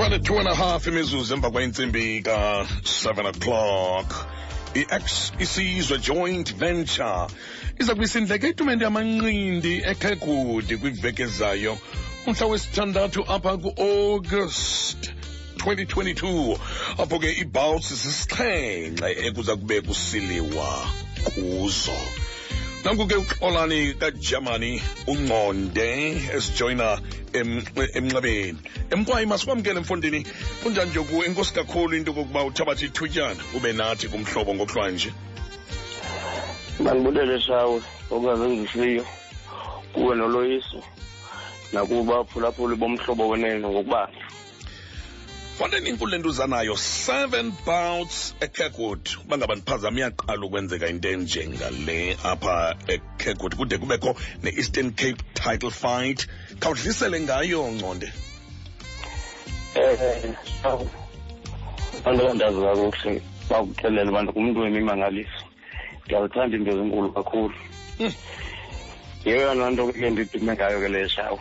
22 and a half imizuzu emva kwentsimbi ka-7 o'clock i-ex isizwe joint venture iza kwisindleke itumente yamanqindi ekhegudi kwiveki ezayo umhla wesithandathu apha ku-august 2022 apho ke ibouts zisixhenxe ekuza kube kusiliwa kuzo nanku ke uxolani kagermany unconde esijoyina emnxebeni emkwayi masikwamkele mfondini kunjani nje kuwe enkosi kakhulu into kokuba uthabathe ithutyana ube nathi kumhlobo ngokuhlwanje mandibulele shawe okungazenzisiyo kuwe noloyiso nakuba phulaphuli bomhlobo wenene ngokubanzi fondini inkulu le nto uzanayo seven bouts ecakewood uba ngaba ndiphazama iyaqala ukwenzeka into enjengale apha ecakewood kude kubekho ne-eastern cape title fight khawudlisele ngayo nconde eh, um abantu abandazi kakuhle bakuxelela abantu ngumntu wemimangaliso ndiyazithanda into ezinkulu kakhulu hmm. yeyona nto ke ndidime ngayo ke le shawo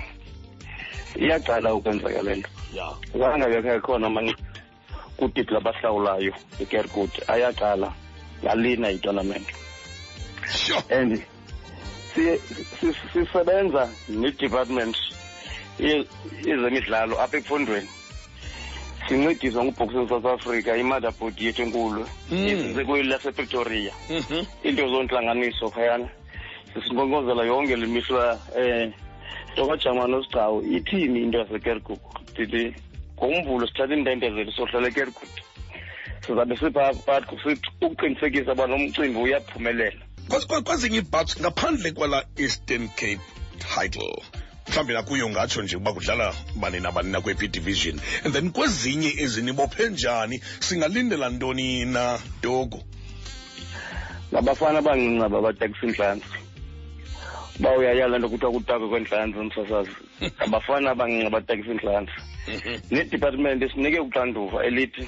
iyaqala ukwenzeka le nto zange bekho ekhona amanqina kudidi labahlawulayo ikerkut ayaqala yalina itournament sure. and sisebenza si, si ne-department yezemidlalo apha ekufundweni sincediswa nguboxing south africa i-mother board yethu enkulu hmm. izisekweni mm. lasepretoria mm -hmm. into zontlanganiso phayana sisinkonkozela yonke le mihla um eh, nto kajamani osigcawu ithini into yasekerkuk didi ngomvulo sithatha iintente zethu sohlala ekerkut sizabe siphathi ukuqinisekisa uba lo mcimbi uyaphumelela kwezinye iibhabs ngaphandle kwala eastern cape title mhlawumbi nakuyo ngatsho nje uba kudlala bani nabani nakwepi division and then kwezinye ezinibophe njani singalindela ntoni na togo ngabafana abancinci ababatekisa intlantsi uba uyayala nto kuthiwa kutako kwentlantsi umsasazi ngabafana abancinci abatekisa iintlantla mhm. nedepartment sinike uxanduva elithi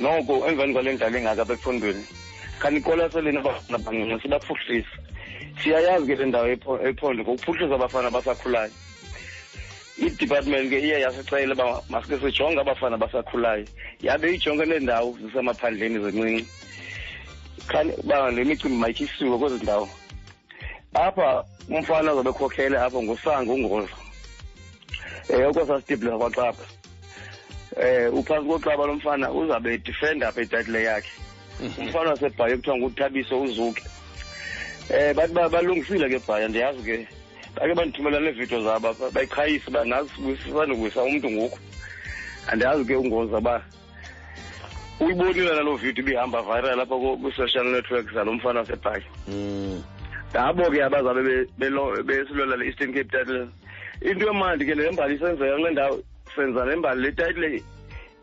noko emveni kwale ndlala engaka apha efundweni khaniqwalaseleni abafana abancinci sibaphuhlisa siyayazi ke le ndawo ephondo ngokuphuhlisa abafana abasakhulayo idepartment ke iye yasixela uba masike sijonge abafana abasakhulayo yabe ijonge neendawo zisemaphandleni zincinci khani uba le micimbi mayityisiwe kwezi ndawo apha umfana ozabe khokhele apha ngusango ungozo um eh, okwasasitibhile sakwacaba um eh, uphantsi kocaba lo mfana uzabe edifenda apha itayitile yakhe mhm. umfana wasebhayi ekuthiwa nguthabiso uzuke um bathi balungisile ke bhaya ndiyazi ke bake bandithumela neevidiyo zabo bayichayisa uba nazi sisanokuyisa umntu ngoku andiyazi ke ungoza uba uyibonile naloo vidiyo ibihamba viral apha kwi-social network zalo mfana wasebhaki mm. ngabo ke abazabe besilwela le eastern cape title into emandi ke le mbali isenzeka kule ndawo senza le mbali le title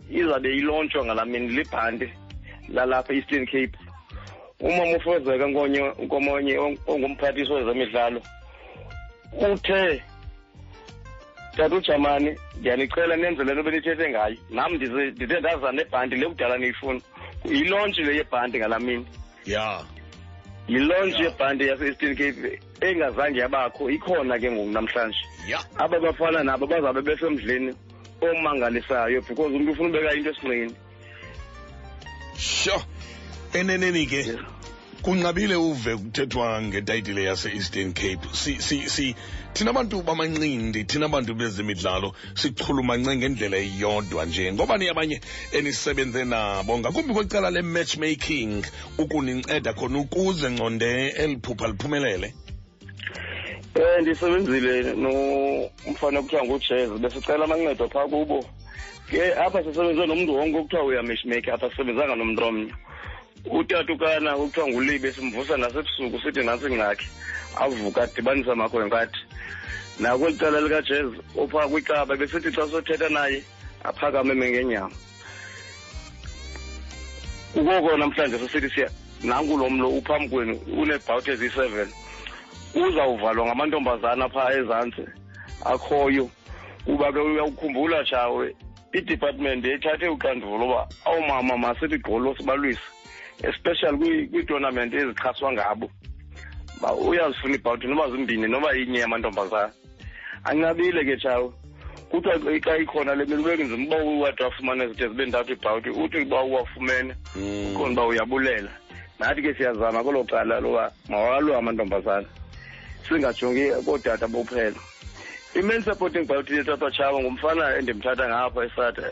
izabe ilontshwa ngala mini libhanti lalapha eastern cape umama ufezeka nkomonye ongumphathiswa wezemidlalo uthe tata ujamani ndiyanicela nenze le nto benithethe ngayo nam ndithe ndaza nebhanti le kudala niyifuna yilontshi le yebhanti ngala mini ya yilontshi yebhanti yase-eastern cape engazange yabakho ikhona ke ngoku namhlanje aba bafana nabo bazabe besemdleni omangalisayo because umntu ufuna ubeka into esinqini sho eneneni ke yeah. kunqabile uve kuthethwa ngetayitile yase-eastern cape si, si, si, thina bantu bamanqindi thina bantu bezemidlalo sichulumance ngendlela eyodwa nje ngoba niyabanye enisebenze nabo ngakumbi kwecala le-matchmaking ukuninceda khona ukuze nconde eliphupha liphumelele um ndisebenzile nomfana okuthiwa ngujez besicela amancedo phaa kubo ke apha sisebenze nomntu wonke okuthiwa uyameshmeki apha sisebenzanga nomntu omnye utatukana okuthiwa ngulibe simvusa nasebusuku sithi nantsi ngakhe avuka adibanisa amakhwenkati nakweli cala likajez ophaa kwicaba besithi xa sothetha naye aphakame mengenyama ngoko namhlanje sisithi siya nanku lo mlo uphambi kwenu uneebhawuti eziyi-seven uzawuvalwa ngamantombazana phaa ezantsi akhoyo kuba ke uyawukhumbula tshawe idepartment ethathe uxanduvo loba awumama masithi gqolo sibalwise especially kwiitournament ezixhaswa ngabo uyazifuna ibhawuti noba zimbini noba inye yamantombazana ancabile ke tshawu kuthiwa xa ikhona le mele ubeke nzima uba uwade wafumana zide zibe ntathu ibhawuti uthi uba uwafumene hmm. uqonda uba uyabulela nathi ke siyazama kwelo cala loba mawalwe amantombazana singajongi koodata bophela i-main supporting biotini ethathwa tshaba ngumfana endimthatha ngapha esatha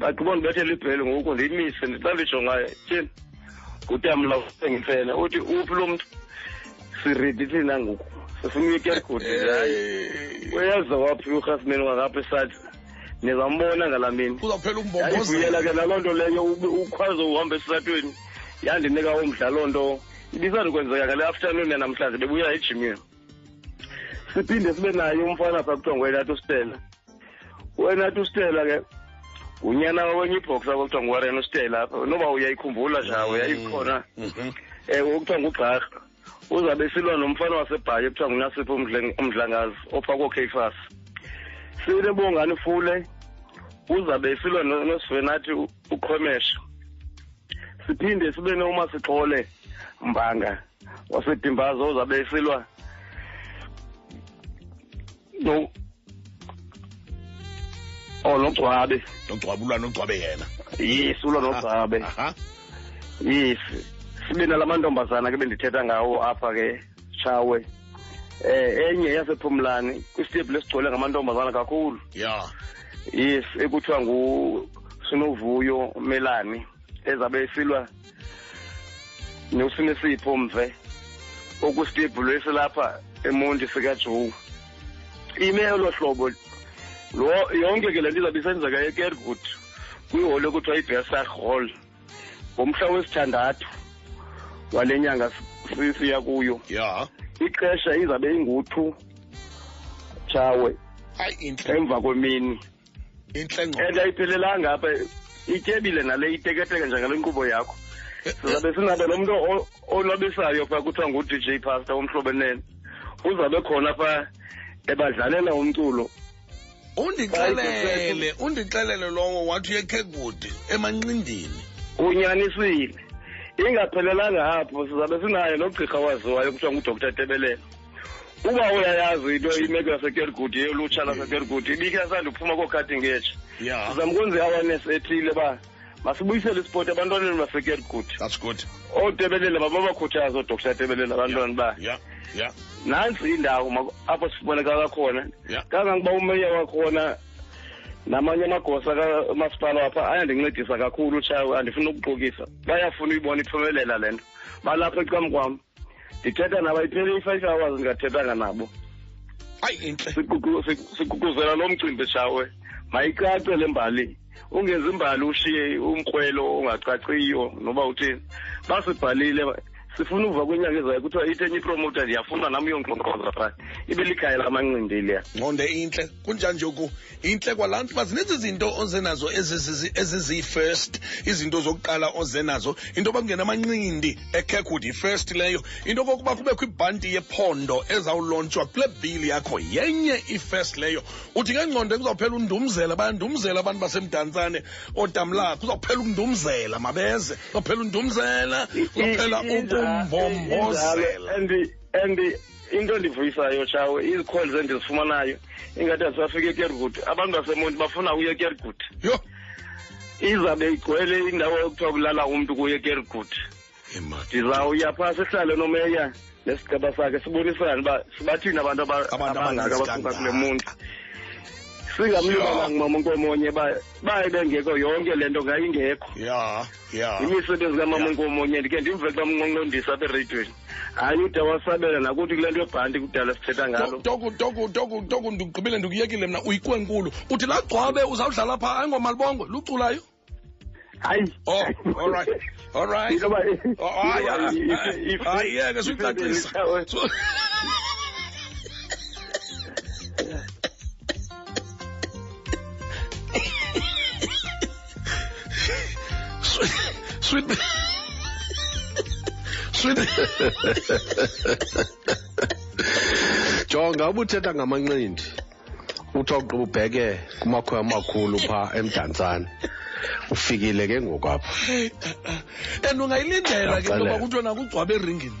bagqiba ndibethela ibhele ngoku ndiyimise xa ndijongayo tyeni ngutamla usengimfene uthi uphi lo mntu siredi thina ngoku sifuna uyekerigodi uyeza waphi urhasmeni wangapha esathi nizambona ngala mini uzawuphela umbomboyela ke naloo nto leyo ukhwaze uhamba esisatweni yandinika umdla loo nto ibisandikwenzeka ngale afternoon yanamhlanje bebuya ejimini siphinde sibe naye umfana pha kuthiwa nguwenathi ustela wenathi ustela ke unyana wakwenye ibhoxa kwakuthiwa nguwaren ustela apha noba uyayikhumbula nja mm-hmm. uyayikhona um mm-hmm. eh, kuthiwa ngugqarha uzabe silwa nomfana wasebhayi ekuthiwa ngunasiphi umdlangazi opha kookfas sine bongani fule uzabe silwa nosivenathi uqhwemesha siphinde sibe nomasixole mbanga wasedimbaza ozabe esilwa no oh nogcwabe nogcwabe ulwa nogcwabe yena yes ulwa nogcwabe yes sibe nala mantombazana ke bendithetha ngawo apha ke tshawe eh enye yasephumlani kwisitepu lesigcwele ngamantombazana kakhulu ya yes ekuthiwa ngu sinovuyo melani ezabe esilwa noSinesipho mve okusitebhulo esilapha emonti sikajowu ime elo hlobo lo yonke ke le nto izawube isenzeka ekergood kwiholo ekuthiwa ibesar hall ngomhla wesithandathu wale nyanga sisiya kuyo ya ixesha izabe ingu-two tshawe emva kwemini intle ngqo and ayiphelelanga apha ityebile nale iteketeke njengale nkqubo yakho eh, sizabe sinabe lo mntu onwabisayo phaa kuthiwa ngu-dj pastor womhlobenene uzabe khona phaa ebadlalela umculo undixelele undixelele lowo wathi uyekhekude emanqindini kunyanisile ingaphelelanga apho sizabe sinayo nogqirha waziwayo kuthiwa ngudr tebelela uba uyayazi into imeko yasekergud yolutsha lasekergud ibike asandiphuma kookhati ngetsha sizama ukwenza i-awareness ethile uba masibuyisele isipoti abantwaneni basekergud that's good ootebelela mababakhuthaze oodoktar tebelela abantwana uba nantsi indawo apho sifumaneka kakhona kangangoba umeya wakhona namanye amagosa kamasipala wapha ayandincedisa kakhulu utshayo andifuna ukuqukisa bayafuna uyibona iphumelela le nto balapha ecam kwam ndithetha nabo iphele i-five hours ndingathethanga nabo hayi intle sikuquzela lo mcimbi shawe mayicace le mbali ungenzi imbali ushiye umkrwelo ongacaciyo noba uthini basibhalile sifuna uva kwenyanga ezayo kuthiwa ithenye ipromota ndiyafuna nam uyongqongqoza phaa ibe likhaya lamancindile nconde intle kunjanje oku intle kwalaa nto uba zininzi izinto ozenazo eziziyi-first izinto zokuqala ozenazo into yoba kungena amanqindi ekhekwood yi-first leyo into kokuba kubekho ibhanti yephondo ezawulontshwa kule bhili yakho yenye i-first leyo uthi ke ngqondo kuzawuphela undumzela bandumzela abantu basemdantsane ootamlaka kuzawuphela ukundumzela mabeze kuzawuphela undumzela kuzawuphela ukumbombozela and into endivuyisayo tshawe izikholi endizifumanayo ingathi asibafika ekergut abantu basemonti bafuna uye ekergut yho izabe igcwele indawo ekuthiwa kulala umntu kuye ekergut ndizawuya pha sihlale nomeya nesigaba sakhe sibonisane uba sibathini abantu abangaka abasuka kule muntu singamlibalanga mama unkomonye uba baye bengekho yonke le nto ngayingekho ya yeah. imisebenzi kamama yeah. nkomo nye ndike ndimve xa mnqonqondisa apha ereyidweni hayi ude wasabela nakuthi kule nto yebhanti kudala sithetha ngalo toku toku toku toku ndigqibile ndikuyekile mna uyikwenkulu uthi laa gcwabe uzawudlala phaa ayingomalibongo luculayo hayi oh all right all right oh, hayi hayi yeke suyicacisa Sweet, sweet, sweet. jonga ubuthetha ngamanqindi uthi ogqiba ubheke kumakhweya amakhulu pha emdantsane ufikile ke ngoku apha and ungayilindela ke Ngiyacela. intoba kuthiwa nakugcwaba eringini